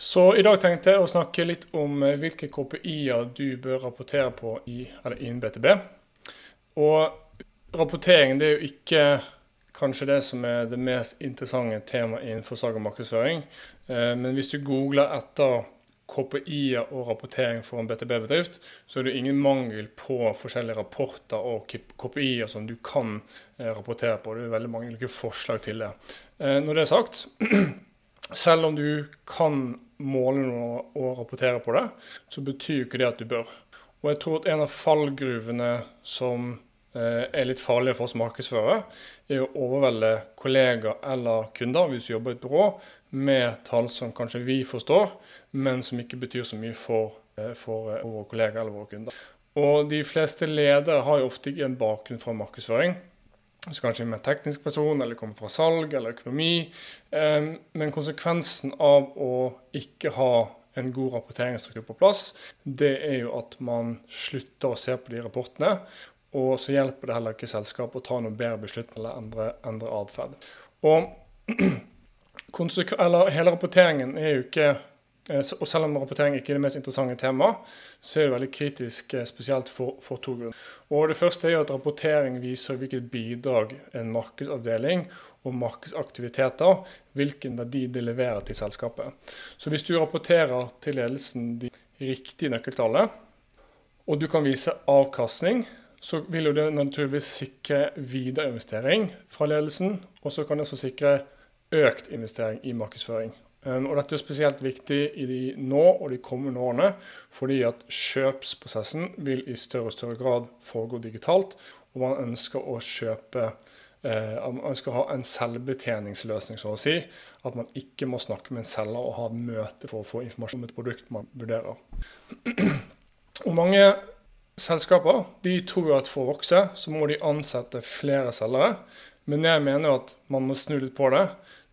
Så i dag tenkte jeg å snakke litt om eh, hvilke KPI-er du bør rapportere på i, innen BTB. Og rapportering det er jo ikke kanskje det som er det mest interessante temaet innenfor salg og markedsføring. Eh, men hvis du googler etter KPI-er og rapportering for en BTB-bedrift, så er det ingen mangel på forskjellige rapporter og KPI-er som du kan eh, rapportere på. Det er veldig mange forslag til det. Når det er sagt, selv om du kan måle noe og rapportere på det, så betyr ikke det at du bør. Og jeg tror at en av fallgruvene som eh, er litt farlige for oss markedsførere, er å overvelde kollegaer eller kunder hvis du jobber i et byrå, med tall som kanskje vi forstår, men som ikke betyr så mye for, eh, for eh, våre kollegaer eller våre kunder. Og de fleste ledere har jo ofte ikke en bakgrunn fra markedsføring så kanskje mer teknisk person, eller kommer fra salg eller økonomi. Men konsekvensen av å ikke ha en god rapporteringsstruktur på plass, det er jo at man slutter å se på de rapportene. Og så hjelper det heller ikke selskapet å ta noen bedre beslutninger eller endre, endre atferd. Og hele rapporteringen er jo ikke og selv om rapportering ikke er det mest interessante temaet, så er det veldig kritisk eh, spesielt for, for to grunner. Og Det første er jo at rapportering viser hvilket bidrag en markedsavdeling og markedsaktiviteter, hvilken verdi de leverer til selskapet. Så hvis du rapporterer til ledelsen de riktige nøkkeltallene, og du kan vise avkastning, så vil jo det naturligvis sikre videre investering fra ledelsen. Og så kan det også sikre økt investering i markedsføring. Um, og Dette er spesielt viktig i de nå og de kommende årene, fordi at kjøpsprosessen vil i større og større grad foregå digitalt. Og man ønsker å kjøpe eh, Man ønsker å ha en selvbetjeningsløsning, så å si. At man ikke må snakke med en selger og ha et møte for å få informasjon om et produkt man vurderer. Og mange selskaper de tror at for å vokse, så må de ansette flere selgere. Men jeg mener at man må snu litt på det.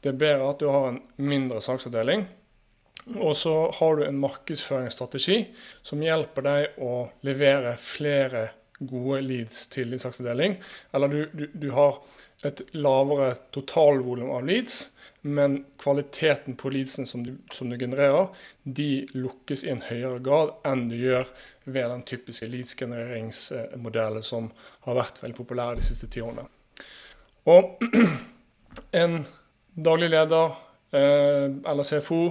Det er bedre at du har en mindre saksavdeling. Og så har du en markedsføringsstrategi som hjelper deg å levere flere gode leads til din saksavdeling. Eller du, du, du har et lavere totalvolum av leads, men kvaliteten på leadsene som du, som du, genererer, de lukkes i en høyere grad enn du gjør ved den typiske leadsgenereringsmodellen som har vært veldig populær de siste ti årene. Og en daglig leder eh, eller CFO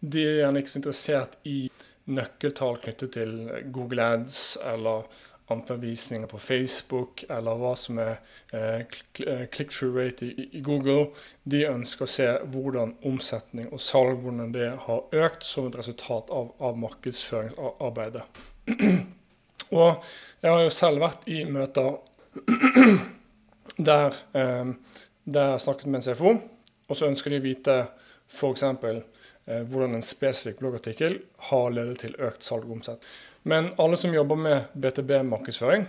de er gjerne ikke så interessert i nøkkeltall knyttet til Google Ads eller antall på Facebook eller hva som er eh, eh, click-through rate i, i, Google. De ønsker å se hvordan omsetning og salg hvordan det har økt som et resultat av, av markedsføringsarbeidet. og jeg har jo selv vært i møter der, eh, der jeg snakket med en CFO og så ønsker de å vite f.eks. Eh, hvordan en spesifikk bloggartikkel har ledet til økt salg og omsett. Men alle som jobber med BTB-markedsføring,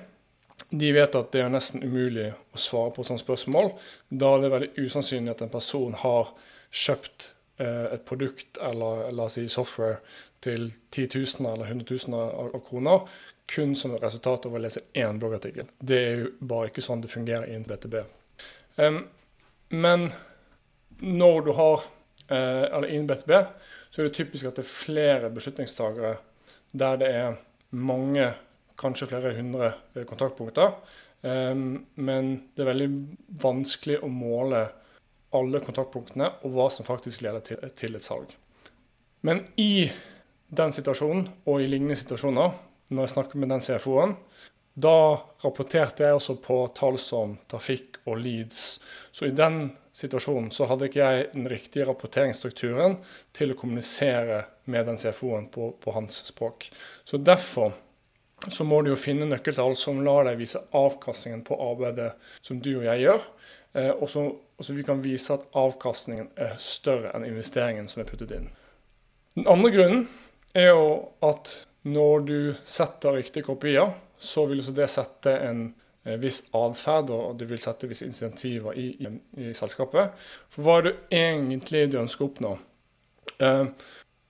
de vet at det er nesten umulig å svare på et sånt spørsmål. Da er det veldig usannsynlig at en person har kjøpt eh, et produkt eller la oss si software til 10 000 eller 100 000 av, kroner kun som et resultat av å lese én bloggartikkel. Det er jo bare ikke sånn det fungerer i en BTB. Men når du har eh, eller innen BTB, så er det typisk at det er flere beslutningstagere der det er mange, kanskje flere hundre eh, kontaktpunkter. Um, men det er veldig vanskelig å måle alle kontaktpunktene og hva som faktisk leder til et salg. Men i den situasjonen og i lignende situasjoner, når jeg snakker med den CFO-en, da rapporterte jeg også på tall som trafikk og leads. Så i den situasjonen, så hadde ikke jeg den riktige rapporteringsstrukturen til å kommunisere med den CFO-en på, på, hans språk. Så derfor så må du jo finne nøkkeltall som lar deg vise avkastningen på arbeidet som du og jeg gjør. Eh, og så, vi kan vise at avkastningen er større enn investeringen som er puttet inn. Den andre grunnen er jo at når du setter riktige kopier, så vil det sette en viss atferd, og du vil sette visse insentiver i, i, i, selskapet. For hva er det egentlig du ønsker å oppnå? Uh,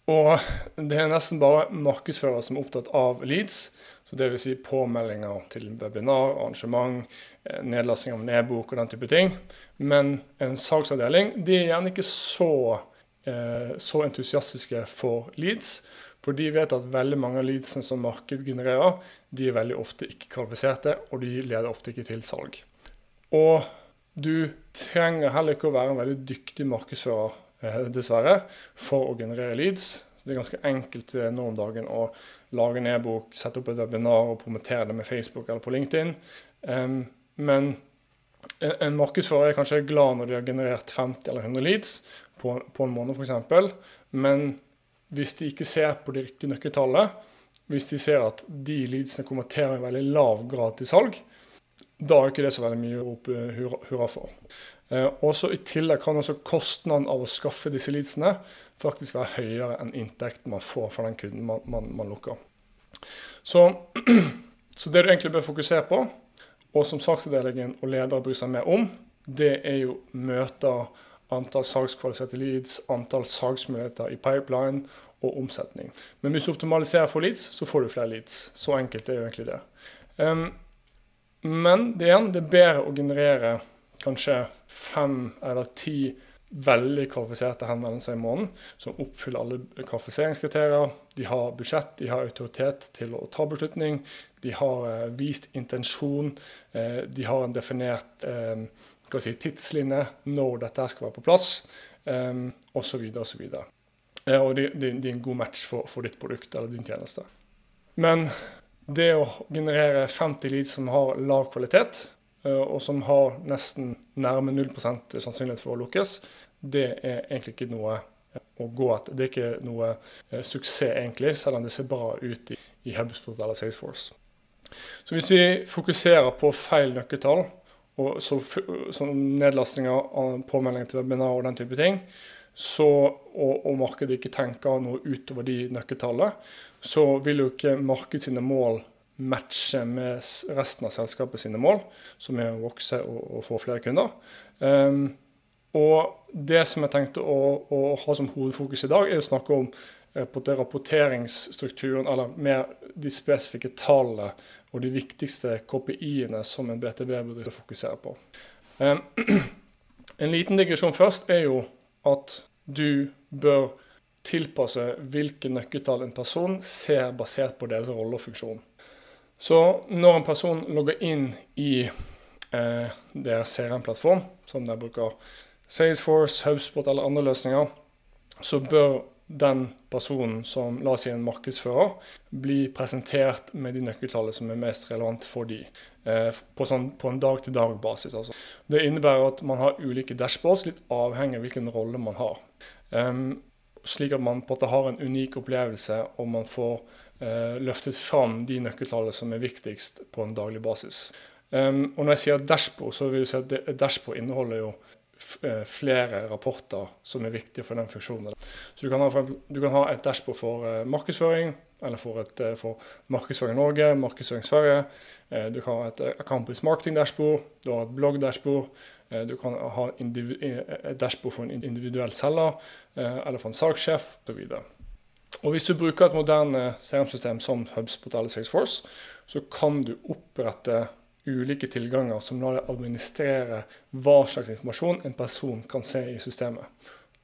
og det er nesten bare markedsførere som er opptatt av leads. Så Dvs. Si påmeldinger til webinar, arrangement, eh, nedlasting av nedbok og den type ting. Men en salgsavdeling de er gjerne ikke så eh, så entusiastiske for leads. For de vet at veldig mange av leadsene som marked genererer, de er veldig ofte ikke kvalifiserte, og de leder ofte ikke til salg. Og du trenger heller ikke å være en veldig dyktig markedsfører, eh, dessverre, for å generere leads. Så det er ganske enkelt eh, nå om dagen å lage en e-bok, sette opp et webinar og promotere det med Facebook eller på LinkedIn. Men en markedsfører er kanskje glad når de har generert 50 eller 100 leads på en måned f.eks. Men hvis de ikke ser på de riktige nøkkeltallene, hvis de ser at de leadsene konverterer i veldig lav grad til salg, da er ikke det så veldig mye å rope hurra for. Eh, også I tillegg kan også kostnaden av å skaffe disse leadsene faktisk være høyere enn inntekten man får fra den kunden man, man, man lukker. Så, så, det du egentlig bør fokusere på, og som saksavdelingen og ledere bryr seg mer om, det er jo møter antall salgskvalifiserte leads, antall salgsmuligheter i pipeline og omsetning. Men hvis du optimaliserer for leads, så får du flere leads. Så enkelt er jo egentlig det. Um, men det, igjen, det er bedre å generere kanskje fem eller ti veldig kvalifiserte henvendelser i måneden, som oppfyller alle kvalifiseringskriterier. De har budsjett, de har autoritet til å ta beslutning, de har eh, vist intensjon, eh, de har en definert eh, si, tidslinje når dette skal være på plass, osv. osv. Eh, og det, det, det, er en god match for, for, ditt produkt eller din tjeneste. Men det å generere 50 leads som har lav kvalitet, eh, og som har nesten nærme 0 sannsynlighet for å lukkes, det er egentlig ikke noe eh, å gå etter. Det er ikke noe suksess, egentlig, selv om det ser bra ut i, i HubSpot eller Salesforce. Så hvis vi fokuserer på feil nøkkeltall, og så, som nedlastinger, påmeldinger til webinar og den type ting, så, og, og, markedet ikke tenker noe utover de nøkkeltallene, så vil jo ikke markedet sine mål matche med resten av selskapet sine mål, som er å vokse og, og få flere kunder. Um, og det som jeg tenkte å, å, ha som hovedfokus i dag, er å snakke om rapporteringsstrukturen, eller mer de spesifikke tallene og de viktigste KPI-ene som en BTB-bedrift fokuserer på. Um, en liten digresjon først er jo at du bør tilpasse hvilke nøkkeltall en person ser basert på deres rolle og funksjon. Så når en person logger inn i eh, deres CRM-plattform, som de bruker Salesforce, HubSpot eller andre løsninger, så bør den personen som la oss si en markedsfører, bli presentert med de nøkkeltallene som er mest relevant for de, eh, på, sånn, på en dag-til-dag-basis. Altså. Det innebærer at man har ulike dashboards, litt avhengig av hvilken rolle man har. Um, slik at man på en måte har en unik opplevelse, og man får uh, løftet fram de nøkkeltallene som er viktigst på en daglig basis. Um, og når jeg sier dashboard, så vil jeg si at dashboard inneholder jo flere rapporter som er viktige for den funksjonen. Så Du kan ha, du kan ha et dashbord for uh, markedsføring, eller for, et, uh, for markedsføring Norge, markedsføring Sverige. Du kan ha et campus marketing dashbord, du har et blogg dashbord. Du kan ha et dashbord for en individuell selger, eller for en salgssjef osv. Og Hvis du bruker et moderne CRM-system som HubSpot eller Salesforce, så kan du opprette ulike tilganger som lar deg administrere hva slags informasjon en person kan se i systemet.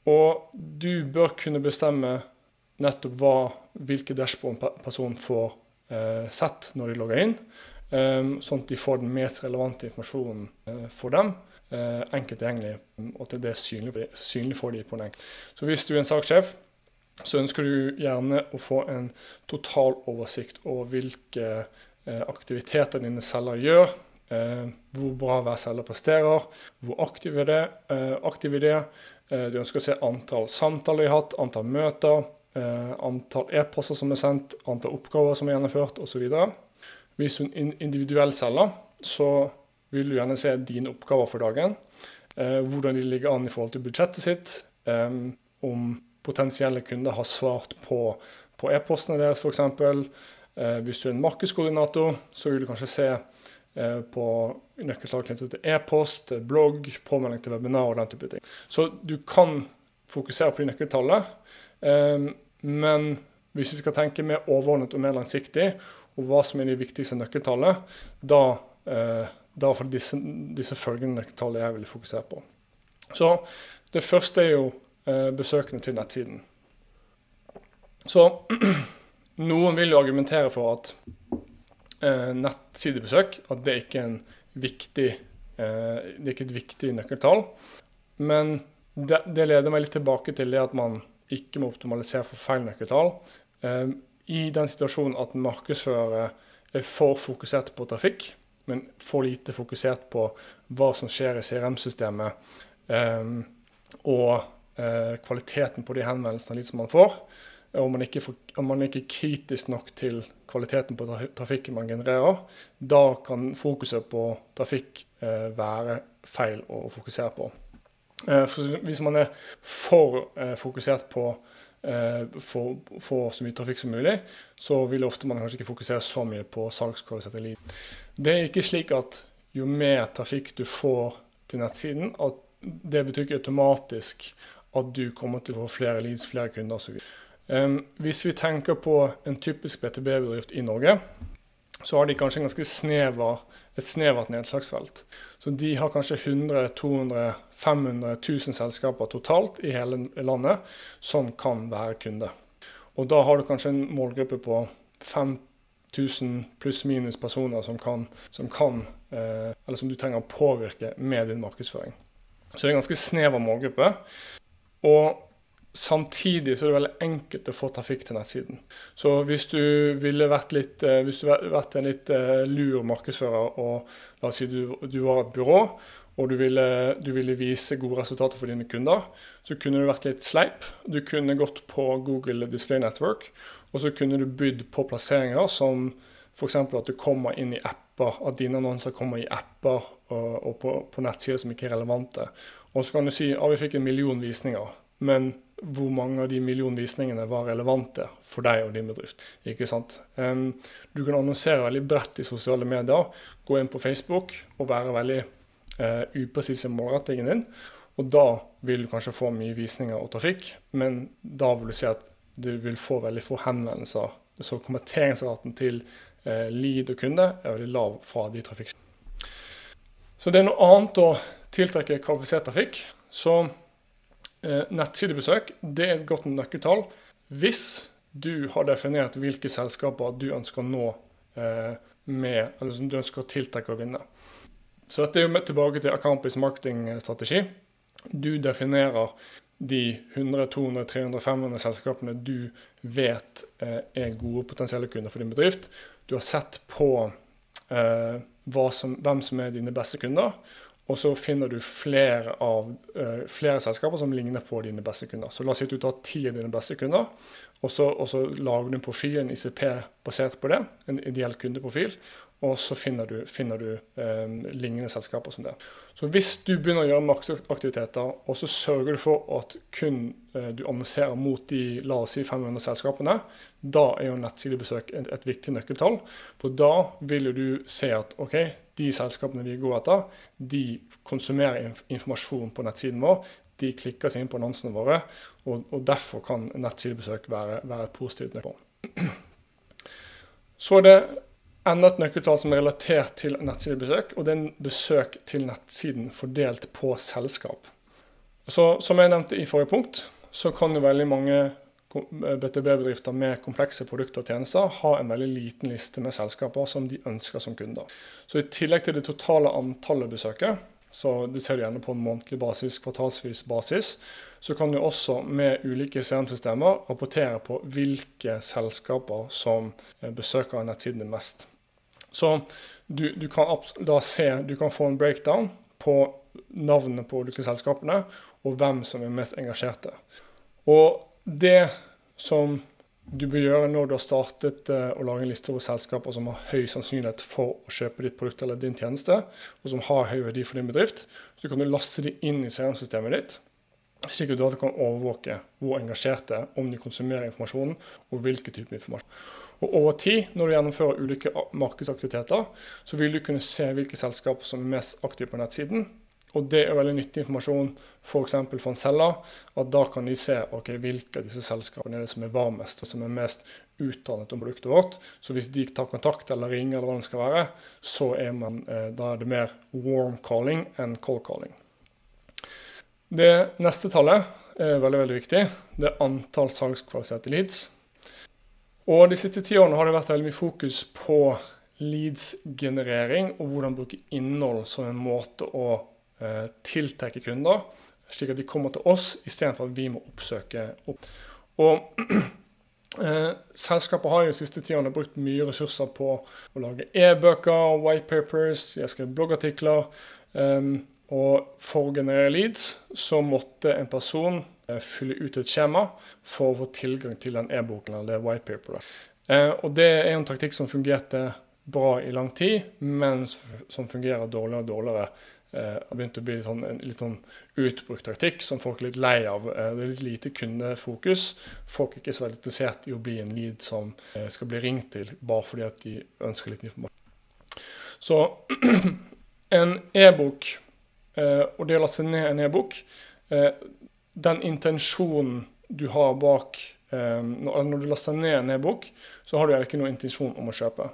Og du bør kunne bestemme nettopp hva, hvilke dashbord en person får eh, sett når de logger inn, eh, sånn at de får den mest relevante informasjonen eh, for dem. Eh, enkelt tilgjengelig, og at det er synlig, synlig for dem på den enkelte. Så hvis du er en sakssjef, så ønsker du gjerne å få en total oversikt over hvilke Eh, aktiviteter dine celler gjør, eh, hvor bra hver celle presterer, hvor aktiv er det, eh, er. Du ønsker å se antall samtaler de har hatt, antall møter, antall e-poster som er sendt, antall oppgaver som er gjennomført osv. Hvis du er en individuell celle, så vil du gjerne se dine oppgaver for dagen. Hvordan de ligger an i forhold til budsjettet sitt. Om potensielle kunder har svart på, på e-postene deres f.eks. Eh, hvis du er en markedskoordinator, så vil du kanskje se eh, på nøkkeltall knyttet til e-post, blogg, påmelding til webinar og den type ting. Så du kan fokusere på de nøkkeltallene, eh, men hvis vi skal tenke mer overordnet og mer langsiktig, og hva som er de viktigste nøkkeltallene, da, da er disse, disse følgende nøkkeltallene jeg vil fokusere på. Så det første er jo besøkende til nettsiden. Så noen vil jo argumentere for at eh, nettsidebesøk at det ikke er viktig eh, det er ikke et viktig nøkkeltall. Men det, det, leder meg litt tilbake til det at man ikke må optimalisere for feil nøkkeltall. Eh, I den situasjonen at markedsfører er for fokusert på trafikk, men for lite fokusert på hva som skjer i CRM-systemet, eh, og eh, kvaliteten på de henvendelsene man får, og man ikke, om man ikke er kritisk nok til kvaliteten på trafikken man genererer, da kan fokuset på trafikk eh, være feil å fokusere på. Eh, hvis man er for eh, fokusert på eh, få så mye trafikk som mulig, så vil ofte man kanskje ikke fokusere så mye på salgskvalifiserte lead. Det er ikke slik at jo mer trafikk du får til nettsiden, at det betyr ikke automatisk at du kommer til å få flere leads, flere kunder osv. Hvis vi tenker på en typisk BTB-bedrift i Norge, så har de kanskje snever, et snevert nedslagsfelt. Så de har kanskje 100 200 500 1000 selskaper totalt i hele landet som kan være kunde. Og da har du kanskje en målgruppe på 5000 pluss-minus personer som kan, som kan eh, eller som du trenger å påvirke med din markedsføring. Så det er en ganske snever målgruppe. Og Samtidig så er det veldig enkelt å få trafikk til nettsiden. Så hvis du ville vært litt, eh, hvis du vært en litt eh, lur markedsfører, og la oss si du, du var et byrå, og du ville, du ville, vise gode resultater for dine kunder, så kunne du vært litt sleip. Du kunne gått på Google Display Network, og så kunne du bydd på plasseringer som f.eks. at du kommer inn i apper, at dine annonser kommer i apper og, og på, på nettsider som ikke er relevante. Og så kan du si at ah, vi fikk en million visninger, men hvor mange av de millionvisningene var relevante for deg og din bedrift. Ikke sant? Um, du kan annonsere veldig bredt i sosiale medier, gå inn på Facebook og være veldig uh, upresis i målrettingen din. Og da vil du kanskje få mye visninger og trafikk, men da vil du se at du vil få veldig få henvendelser. Så konverteringsraten til uh, lead og kunde er veldig lav fra de trafikk. Så det er noe annet å tiltrekke kvalifisert trafikk. Så Eh, nettsidebesøk det er et godt nøkkeltall hvis du har definert hvilke selskaper du ønsker å nå eh, med, eller som du ønsker å tiltrekke og vinne. Så dette er jo tilbake til Acampis marketingstrategi. Du definerer de 100, 200, 300, 500 selskapene du vet eh, er gode potensielle kunder for din bedrift. Du har sett på eh, som, hvem som er dine beste kunder, og så finner du flere, av, uh, flere selskaper som ligner på dine beste kunder. Så la oss si at du tar ti av dine beste kunder, og så, og så lager du en profil, en ICP basert på det, en ideell kundeprofil, og så finner du, finner du eh, lignende selskaper som det. Så hvis du begynner å gjøre markedsaktiviteter, og så sørger du for at kun eh, du annonserer mot de la oss si 500 selskapene, da er jo nettsidebesøk et, et viktig nøkkeltall. For da vil jo du se at OK, de selskapene vi går etter, de konsumerer informasjon på nettsiden vår. De klikker seg inn på annonsene våre, og, og derfor kan nettsidebesøk være, være et positivt nøkkeltall. Så er det enda et nøkkeltall som er relatert til nettsidebesøk, og det er en besøk til nettsiden fordelt på selskap. Så Som jeg nevnte i forrige punkt, så kan jo veldig mange BTB-bedrifter med komplekse produkter og tjenester ha en veldig liten liste med selskaper som de ønsker som kunder. Så I tillegg til det totale antallet besøket, så det ser du gjerne på en månedlig basis, kvartalsvis basis, så kan du også med ulike CRM-systemer rapportere på hvilke selskaper som eh, besøker nettsiden mest. Så du, du, kan da se, du kan få en breakdown på navnene på ulike selskapene, og hvem som er mest engasjerte. Og det som du bør gjøre når du har startet uh, å lage en liste over selskaper som har høy sannsynlighet for å kjøpe ditt produkt eller din tjeneste, og som har høy verdi for din bedrift, så kan du laste de inn i CRM-systemet ditt, slik at du kan overvåke hvor engasjerte, om de konsumerer informasjonen, og hvilken type informasjon. Og Over tid, når du gjennomfører ulike markedsaktiviteter, så vil du kunne se hvilke selskaper som er mest aktive på nettsiden, og det er veldig nyttig informasjon f.eks. for, en selger. At da kan de se okay, hvilke av disse selskapene er det som er varmest og som er mest utdannet om produktet vårt. Så hvis de tar kontakt eller ringer, eller hva det skal være, så er, man, eh, da er det mer warm calling enn cold calling. Det neste tallet er veldig veldig viktig. Det er antall salgskvalifiserte leads. Og De siste ti årene har det vært veldig mye fokus på leads-generering og hvordan bruke innhold som en måte å eh, tiltrekke kunder, slik at de kommer til oss istedenfor at vi må oppsøke opp. Og eh, Selskapet har jo de siste ti årene brukt mye ressurser på å lage e-bøker, white papers, jeg skrev bloggartikler. Eh, og for å generere leads så måtte en person fylle ut et skjema for å få tilgang til den e-boken eller det whitepaperet. Eh, og det er en taktikk som fungerte bra i lang tid, men som fungerer dårligere og dårligere. Det har begynt å bli sånn, en litt sånn utbrukt taktikk som folk er litt lei av. Eh, det er litt lite kundefokus. Folk er ikke så veldig interessert i å bli en lead som eh, skal bli ringt til bare fordi at de ønsker litt informasjon. Så en e-bok Eh, og det å laste ned en e-bok eh, Den intensjonen du har bak eh, Når du laster ned en e-bok, så har du ikke noen intensjon om å kjøpe.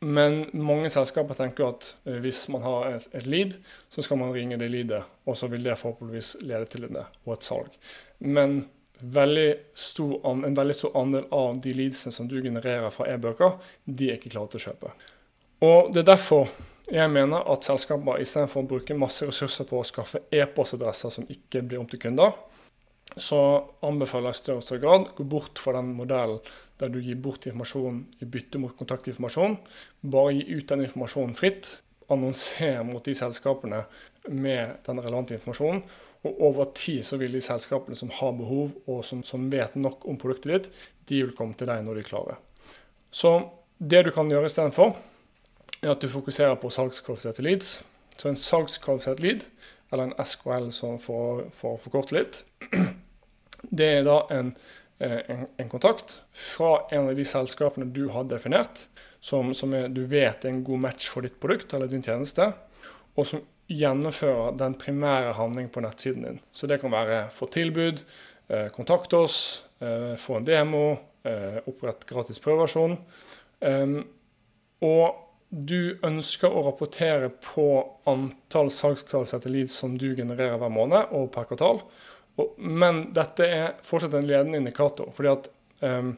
Men mange selskaper tenker at hvis man har et lead, så skal man ringe det leadet, og så vil det forhåpentligvis lede til det og et salg. Men veldig stor, en veldig stor andel av de leadsene som du genererer fra e-bøker, de er ikke klare til å kjøpe. Og Det er derfor jeg mener at selskaper istedenfor å bruke masse ressurser på å skaffe e-postadresser som ikke blir om til kunder, så anbefaler jeg i større og større grad gå bort fra den modellen der du gir bort informasjon i bytte mot kontaktinformasjon. Bare gi ut den informasjonen fritt. Annonser mot de selskapene med den relevante informasjonen. Og over tid så vil de selskapene som har behov, og som, som vet nok om produktet ditt, de vil komme til deg når de er klare. Så det du kan gjøre istedenfor, er at du fokuserer på salgskvalifiserte leads. Så en salgskvalifisert lead, eller en SKL som får, å forkorte litt, det er da en, eh, en, en, kontakt fra en av de selskapene du har definert, som, som er, du vet er en god match for ditt produkt eller din tjeneste, og som gjennomfører den primære handlingen på nettsiden din. Så det kan være få tilbud, eh, kontakt oss, eh, få en demo, opprett gratis prøveversjon. Ehm, og du ønsker å rapportere på antall salgskvalifiserte leads som du genererer hver måned og per kvartal. men dette er fortsatt en ledende indikator. fordi at um,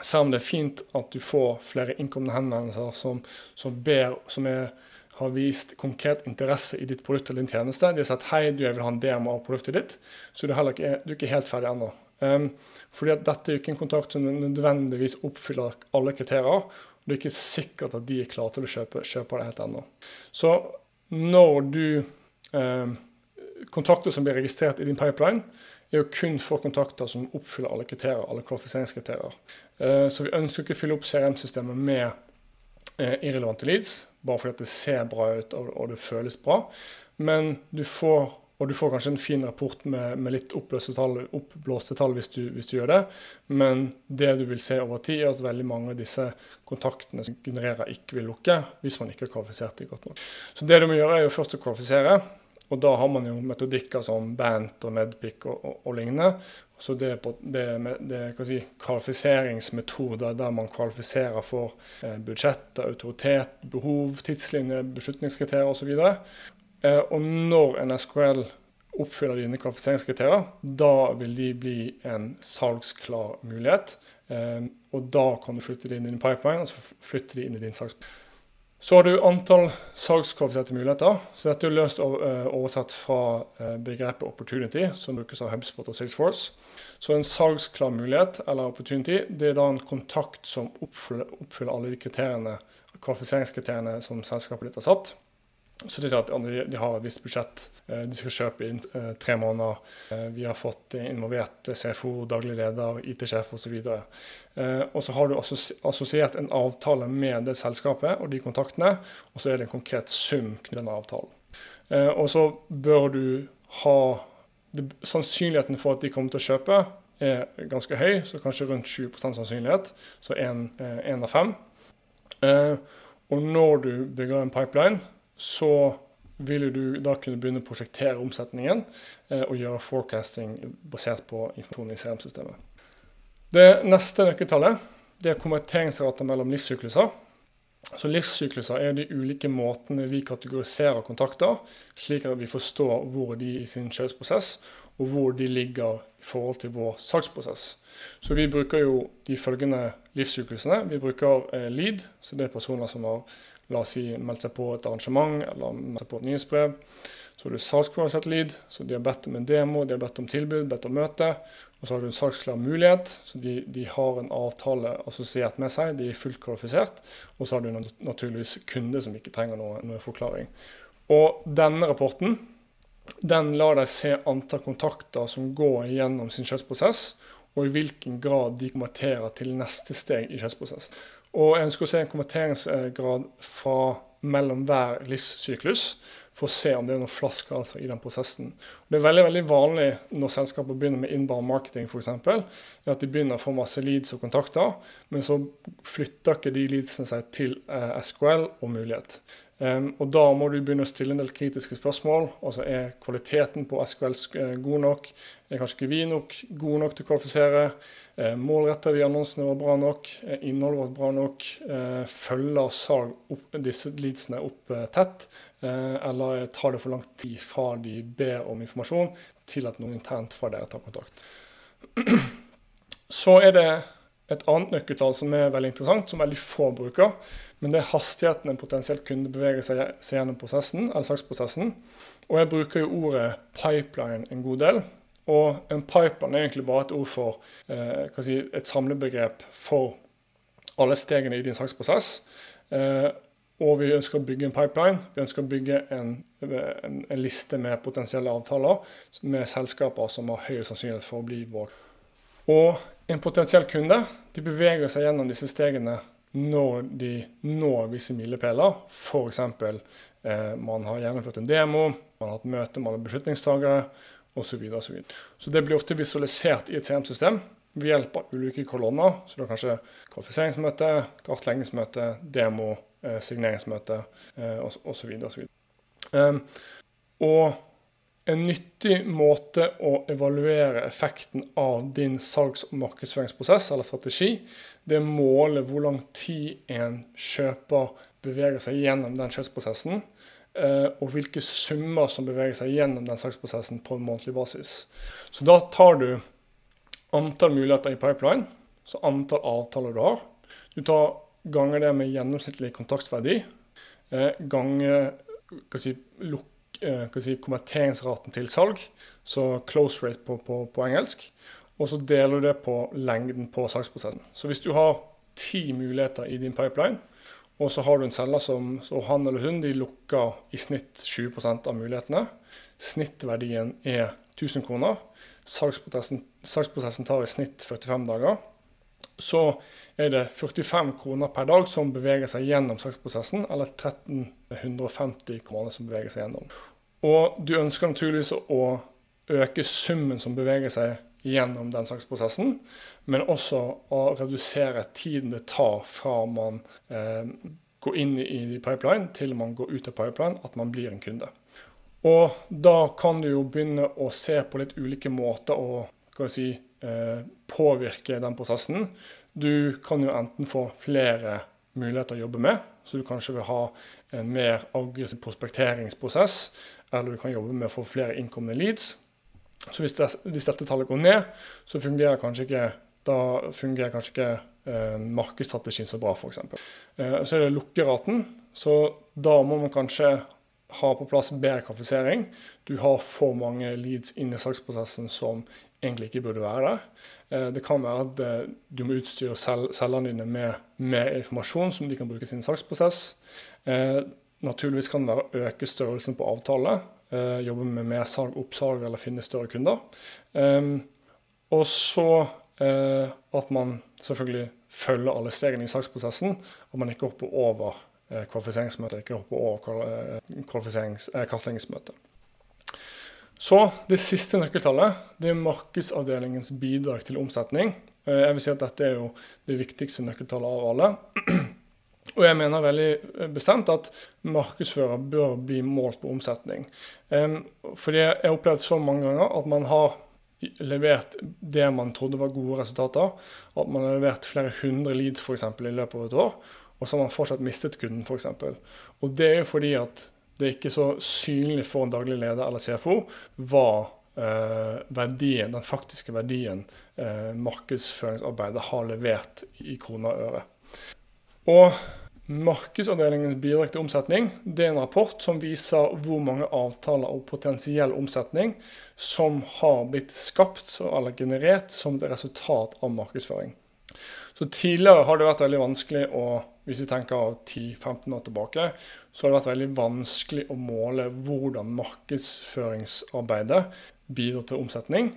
Selv om det er fint at du får flere innkomne henvendelser som, som, ber, som er, har vist konkret interesse i ditt produkt eller din tjeneste, de har sagt hei, du vil ha en demo av produktet ditt, så du er, ikke, du er ikke helt ferdig ennå. Um, fordi at dette er jo ikke en kontakt som nødvendigvis oppfyller alle kriterier. Det er ikke sikkert at de er klare til å kjøpe, kjøpe det helt ennå. Så når du eh, Kontakter som blir registrert i din pipeline, er jo kun for kontakter som oppfyller alle kriterier, alle kvalifiseringskriterier. Eh, så vi ønsker ikke å fylle opp CRM-systemet med eh, irrelevante leads, bare fordi det ser bra ut og, og det føles bra. Men du får og du får kanskje en fin rapport med, med litt tall, oppblåste tall hvis du, hvis du, gjør det. Men det du vil se over tid, er at veldig mange av disse kontaktene som genererer, ikke vil lukke hvis man ikke har kvalifisert dem godt nok. Så det du må gjøre, er jo først å kvalifisere. Og da har man jo metodikker som Bant og Medpic og, og, og lignende. Så det, er si, kvalifiseringsmetoder der man kvalifiserer for eh, budsjett, autoritet, behov, tidslinje, beslutningskriterier osv. Eh, og når en SKL oppfyller dine kvalifiseringskriterier, da vil de bli en salgsklar mulighet. Eh, og da kan du flytte de inn i din pipeline, så flytter de inn i din salgsplan. Så har du antall salgskvalifiserte muligheter. Så dette er løst og oversatt fra begrepet opportunity, som brukes av HubSpot og Salesforce. Så en salgsklar mulighet, eller opportunity, det er da en kontakt som oppfyller alle de kriteriene, kvalifiseringskriteriene som selskapet ditt har satt. Så de sier at de har et visst budsjett, eh, de skal kjøpe inn eh, tre måneder. Eh, vi har fått involvert CFO, daglig leder, IT-sjef osv. Og så har du assosiert en avtale med det selskapet og de kontaktene, og så er det en konkret sum knyttet til avtalen. Og så bør du ha Sannsynligheten for at de kommer til å kjøpe, er ganske høy, så kanskje rundt 20% sannsynlighet. Så én av fem. Og når du bygger en pipeline, så vil du da kunne begynne å prosjektere omsetningen eh, og gjøre forecasting basert på informasjon i CRM-systemet. Det neste nøkkeltallet det er konverteringsrater mellom livssykluser. Så livssykluser er de ulike måtene vi kategoriserer kontakter, slik at vi forstår hvor de er i sin kjøpsprosess, og hvor de ligger i forhold til vår salgsprosess. Så vi bruker jo de følgende livssyklusene. Vi bruker eh, lead, så det er personer som har la oss si, meldt seg på et arrangement eller meldt seg på et nyhetsbrev. Så har du salgskvalifisert lead, så de har bedt om en demo, de har bedt om tilbud, bedt om møte. Og så har du en salgsklar mulighet, så de, de, har en avtale assosiert med seg. De er fullt kvalifisert. Og så har du naturligvis kunde som ikke trenger noe, noe forklaring. Og denne rapporten den lar deg se antall kontakter som går gjennom sin kjøttprosess, og i hvilken grad de konverterer til neste steg i kjøpsprosessen. Og jeg ønsker å se en konverteringsgrad fra mellom hver livssyklus for å se om det er noen flaskehalser i den prosessen. Det er veldig veldig vanlig når selskaper begynner med inbound marketing f.eks. At de begynner å få masse leads og kontakter, men så flytter ikke de leadsene seg til SKL SQL og mulighet. Um, og Da må du begynne å stille en del kritiske spørsmål. altså Er kvaliteten på SQL eh, god nok? Er kanskje ikke vi nok gode nok til å kvalifisere? Uh, målretter vi annonsene våre bra nok? Er innholdet vårt bra nok? Uh, følger salg opp, disse leadsene opp uh, tett? eller tar det for lang tid fra de ber om informasjon, til at noen internt fra dere tar kontakt? Så er det et annet nøkkeltall som er veldig interessant, som veldig få bruker. Men det er hastigheten en potensielt kunde beveger seg, gjennom prosessen, eller saksprosessen. Og jeg bruker jo ordet pipeline en god del. Og en pipeline er egentlig bare et ord for eh, si, et samlebegrep for alle stegene i din saksprosess. Eh, og vi ønsker å bygge en pipeline. Vi ønsker å bygge en, en, en liste med potensielle avtaler med selskaper som har høy sannsynlighet for å bli vår. Og en potensiell kunde de beveger seg gjennom disse stegene når de når visse milepæler. F.eks. Eh, man har gjennomført en demo, man har hatt møte med alle beslutningstakere osv. Så, så, så det blir ofte visualisert i et CM-system ved hjelp av ulike kolonner. Så det er kanskje kvalifiseringsmøte, kartleggingsmøte, demo, eh, signeringsmøte eh, osv. osv. Um, og en nyttig måte å evaluere effekten av din salgs- og markedsføringsprosess eller strategi, det er å måle hvor lang tid en kjøper beveger seg gjennom den kjøpsprosessen, eh, og hvilke summer som beveger seg gjennom den salgsprosessen på en månedlig basis. Så da tar du antall muligheter i pipeline, så antall avtaler du har. Du tar ganger det med gjennomsnittlig kontaktsverdi, eh, ganger si, si, konverteringsraten til salg, så close rate på, på, på, engelsk. Og så deler du det på lengden på salgsprosessen. Så hvis du har ti muligheter i din pipeline, og så har du en selger som så han eller hun de lukker i snitt 20 av mulighetene. Snittverdien er 1000 kroner. Salgsprosessen, salgsprosessen tar i snitt 45 dager så er det 45 kroner per dag som beveger seg gjennom saksprosessen, eller 1350 kroner som beveger seg gjennom. Og du ønsker naturligvis å øke summen som beveger seg gjennom den saksprosessen, men også å redusere tiden det tar fra man eh, går inn i pipeline til man går ut av pipeline, at man blir en kunde. Og da kan du jo begynne å se på litt ulike måter å si, Eh, påvirke den prosessen. Du kan jo enten få flere muligheter å jobbe med, så du kanskje vil ha en mer aggressiv prospekteringsprosess, eller du kan jobbe med å få flere innkomne leads. Så hvis, det, hvis dette tallet går ned, så fungerer kanskje ikke, fungerer kanskje ikke eh, markedsstrategien så bra, f.eks. Eh, så er det lukkeraten. Så da må man kanskje ha på plass bedre kvalifisering. Du har for mange leads inn i salgsprosessen som egentlig ikke burde være der. Eh, det kan være at eh, du må utstyre selgerne dine med med, informasjon som de kan bruke i sin salgsprosess. Eh, naturligvis kan det være å øke størrelsen på avtale. Jobbe med mer salg, oppsalg eller finne større kunder. Og så at man selvfølgelig følger alle stegene i salgsprosessen, og man ikke hopper over kvalifiseringsmøtet, ikke hopper over kartleggingsmøtet. Så det siste nøkkeltallet det er markedsavdelingens bidrag til omsetning. Eh, jeg vil si at dette er jo det viktigste nøkkeltallet av alle. Og jeg mener veldig bestemt at markedsfører bør bli målt på omsetning. Fordi jeg har opplevd så mange ganger at man har levert det man trodde var gode resultater. At man har levert flere hundre leads eksempel, i løpet av et år. og så har man fortsatt mistet kunden, f.eks. Og det er jo fordi at det er ikke så synlig for en daglig leder eller CFO hva eh, verdien, den faktiske verdien eh, markedsføringsarbeidet har levert i kroner og øre. Og Markedsavdelingens bidrag til omsetning det er en rapport som viser hvor mange avtaler og potensiell omsetning som har blitt skapt eller generert som et resultat av markedsføring. Så Tidligere har det vært veldig vanskelig å hvis vi tenker 10-15 år tilbake, så har det vært veldig vanskelig å måle hvordan markedsføringsarbeidet bidrar til omsetning.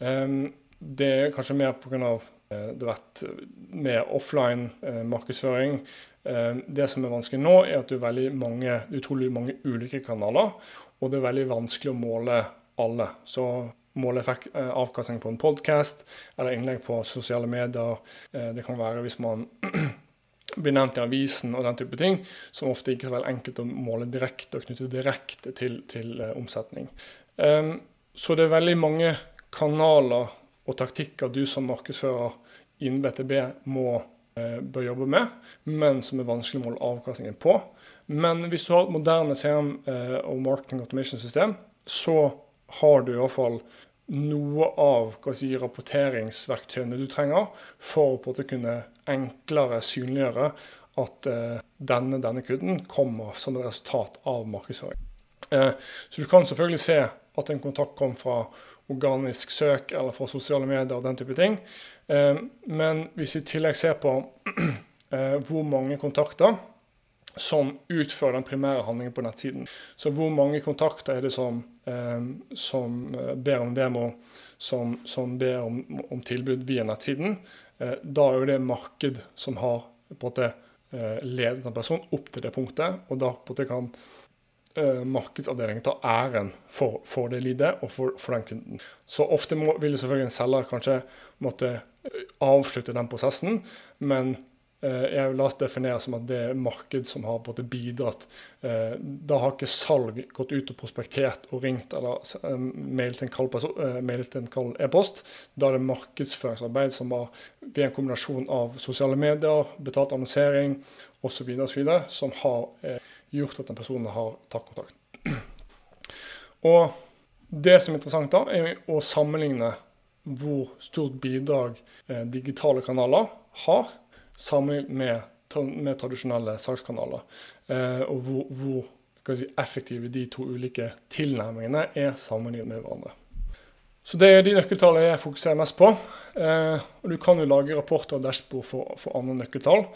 Ehm, det er kanskje mer pga. Eh, det har vært mer offline eh, markedsføring. Ehm, det som er vanskelig nå, er at det er mange, utrolig mange ulike kanaler, og det er veldig vanskelig å måle alle. Så måle eh, avkastning på en podkast eller innlegg på sosiale medier. Det kan være hvis man blir nevnt i avisen og den type ting, som ofte ikke er så enkelt å måle direkte og knytte direkte til, til uh, omsetning. Um, så det er veldig mange kanaler og taktikker du som markedsfører innen BTB må uh, bør jobbe med, men som er vanskelig å måle avkastningen på. Men hvis du har et moderne CM eh, og marketing automation system, så har du i hvert fall noe av si, rapporteringsverktøyene du trenger for å kunne enklere synliggjøre at eh, denne, denne kunden kommer som et resultat av markedsføring. Eh, så du kan selvfølgelig se at en kontakt kom fra organisk søk eller fra sosiale medier og den type ting. Eh, men hvis vi i tillegg ser på hvor mange kontakter som utfører den primære handlingen på nettsiden. Så hvor mange kontakter er det som, eh, som ber om demo, som, som ber om, om, tilbud via nettsiden? Eh, da er jo det marked som har på en måte eh, ledet en person opp til det punktet, og da på en måte kan eh, markedsavdelingen ta æren for, for det lidet og for, for, den kunden. Så ofte må, vil selvfølgelig en selger kanskje måtte eh, avslutte den prosessen, men jeg vil la oss definere som at det er marked som har på bidratt. Eh, da har ikke salg gått ut og prospektert og ringt eller mailt mailet en kald e-post. Da er det markedsføringsarbeid som var ved en kombinasjon av sosiale medier, betalt annonsering osv. som har gjort at den personen har tatt kontakt. Og det som er interessant, da, er å sammenligne hvor stort bidrag digitale kanaler har sammenlignet med, med, tradisjonelle salgskanaler. Eh, og hvor, hvor si, effektive de to ulike tilnærmingene er sammenlignet med hverandre. Så Det er de nøkkeltallene jeg fokuserer mest på. Eh, og Du kan jo lage rapporter og dashbord for, for andre nøkkeltall.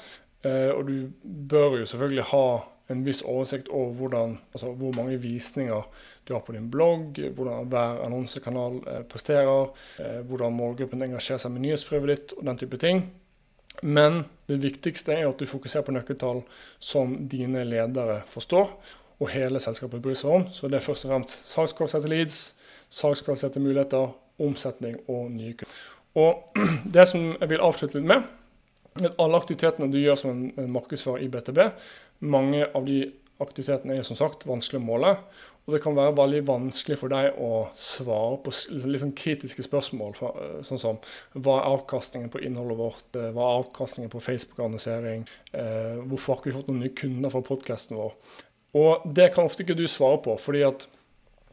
Eh, og du bør jo selvfølgelig ha en viss oversikt over hvordan, altså hvor mange visninger du har på din blogg, hvordan hver annonsekanal presterer, hvordan målgruppen engasjerer seg med nyhetsprøvet ditt og den type ting. Men det viktigste er at du fokuserer på nøkkeltall som dine ledere forstår, og hele selskapet bryr seg om. Så det er først og fremst salgskvalifiserte leads, salgskvalifiserte muligheter, omsetning og nye kunder. Og det som jeg vil avslutte litt med, at alle aktivitetene du gjør som en markedsfører i BTB, mange av de aktivitetene er som sagt vanskelig å måle. Og det kan være veldig vanskelig for deg å svare på sånn kritiske spørsmål. Eh, sånn som hva er avkastningen på innholdet vårt, eh, hva er avkastningen på Facebook-annonsering, eh, hvorfor har ikke vi fått noen nye kunder fra podkasten vår? Og det kan ofte ikke du svare på, fordi at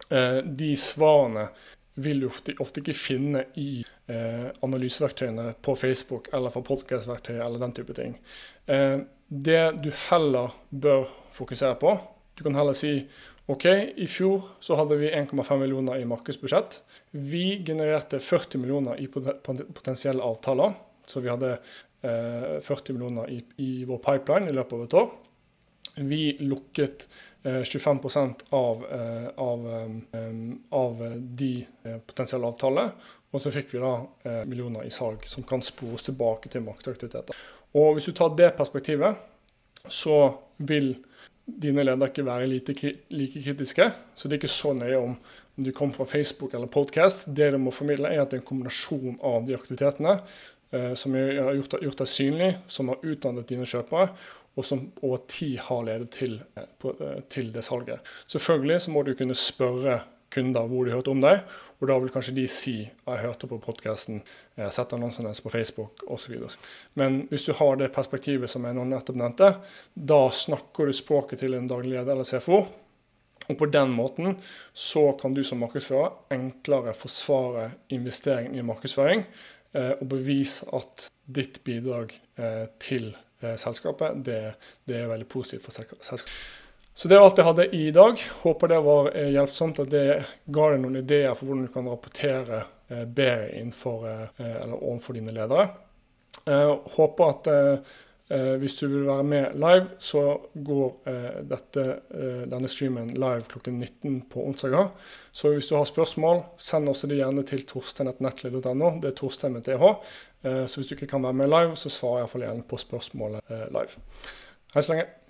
de svarene vil du ofte, ofte ikke finne i analyseverktøyene på Facebook eller fra podkastverktøy eller den type ting. Det du heller bør fokusere på, du kan heller si OK, i fjor så hadde vi 1,5 millioner i markedsbudsjett. Vi genererte 40 millioner i potensielle avtaler. Så vi hadde eh, 40 millioner i, i, vår pipeline i løpet av et år. Vi lukket eh, 25% av, eh, av, eh, av, de eh, potensielle avtalene. Og så fikk vi da eh, millioner i salg som kan spores tilbake til markedsaktiviteter. Og hvis du tar det perspektivet, så vil dine ledere ikke være like, kritiske. Så det er ikke så nøye om du kommer fra Facebook eller podcast. Det du må formidle, er at det er en kombinasjon av de aktivitetene eh, som har gjort, gjort deg synlig, som har utdannet dine kjøpere, og som over tid har ledet til, eh, eh, til, det salget. Selvfølgelig så må du kunne spørre kunder hvor de hørte om deg, og da vil kanskje de si at 'jeg hørte på podkasten', sette sett annonsene på Facebook osv. Men hvis du har det perspektivet som jeg nå nettopp nevnte, da snakker du språket til en daglig leder eller CFO. Og på den måten så kan du som markedsfører enklere forsvare investeringen i markedsføring eh, og bevise at ditt bidrag til selskapet, det, det er veldig positivt for selskapet. Så det er alt jeg hadde i dag. Håper det var eh, hjelpsomt, at det ga deg noen ideer for hvordan du kan rapportere eh, bedre innenfor, eh, eller overfor dine ledere. Håper at hvis du vil være med live, så går dette, denne streamen live klokken 19 på onsdager. Så hvis du har spørsmål, send også det gjerne til torstein.nettlid.no. Det er Torstein med TH. Så hvis du ikke kan være med live, så svarer jeg iallfall gjerne på spørsmålet live. Hei så lenge.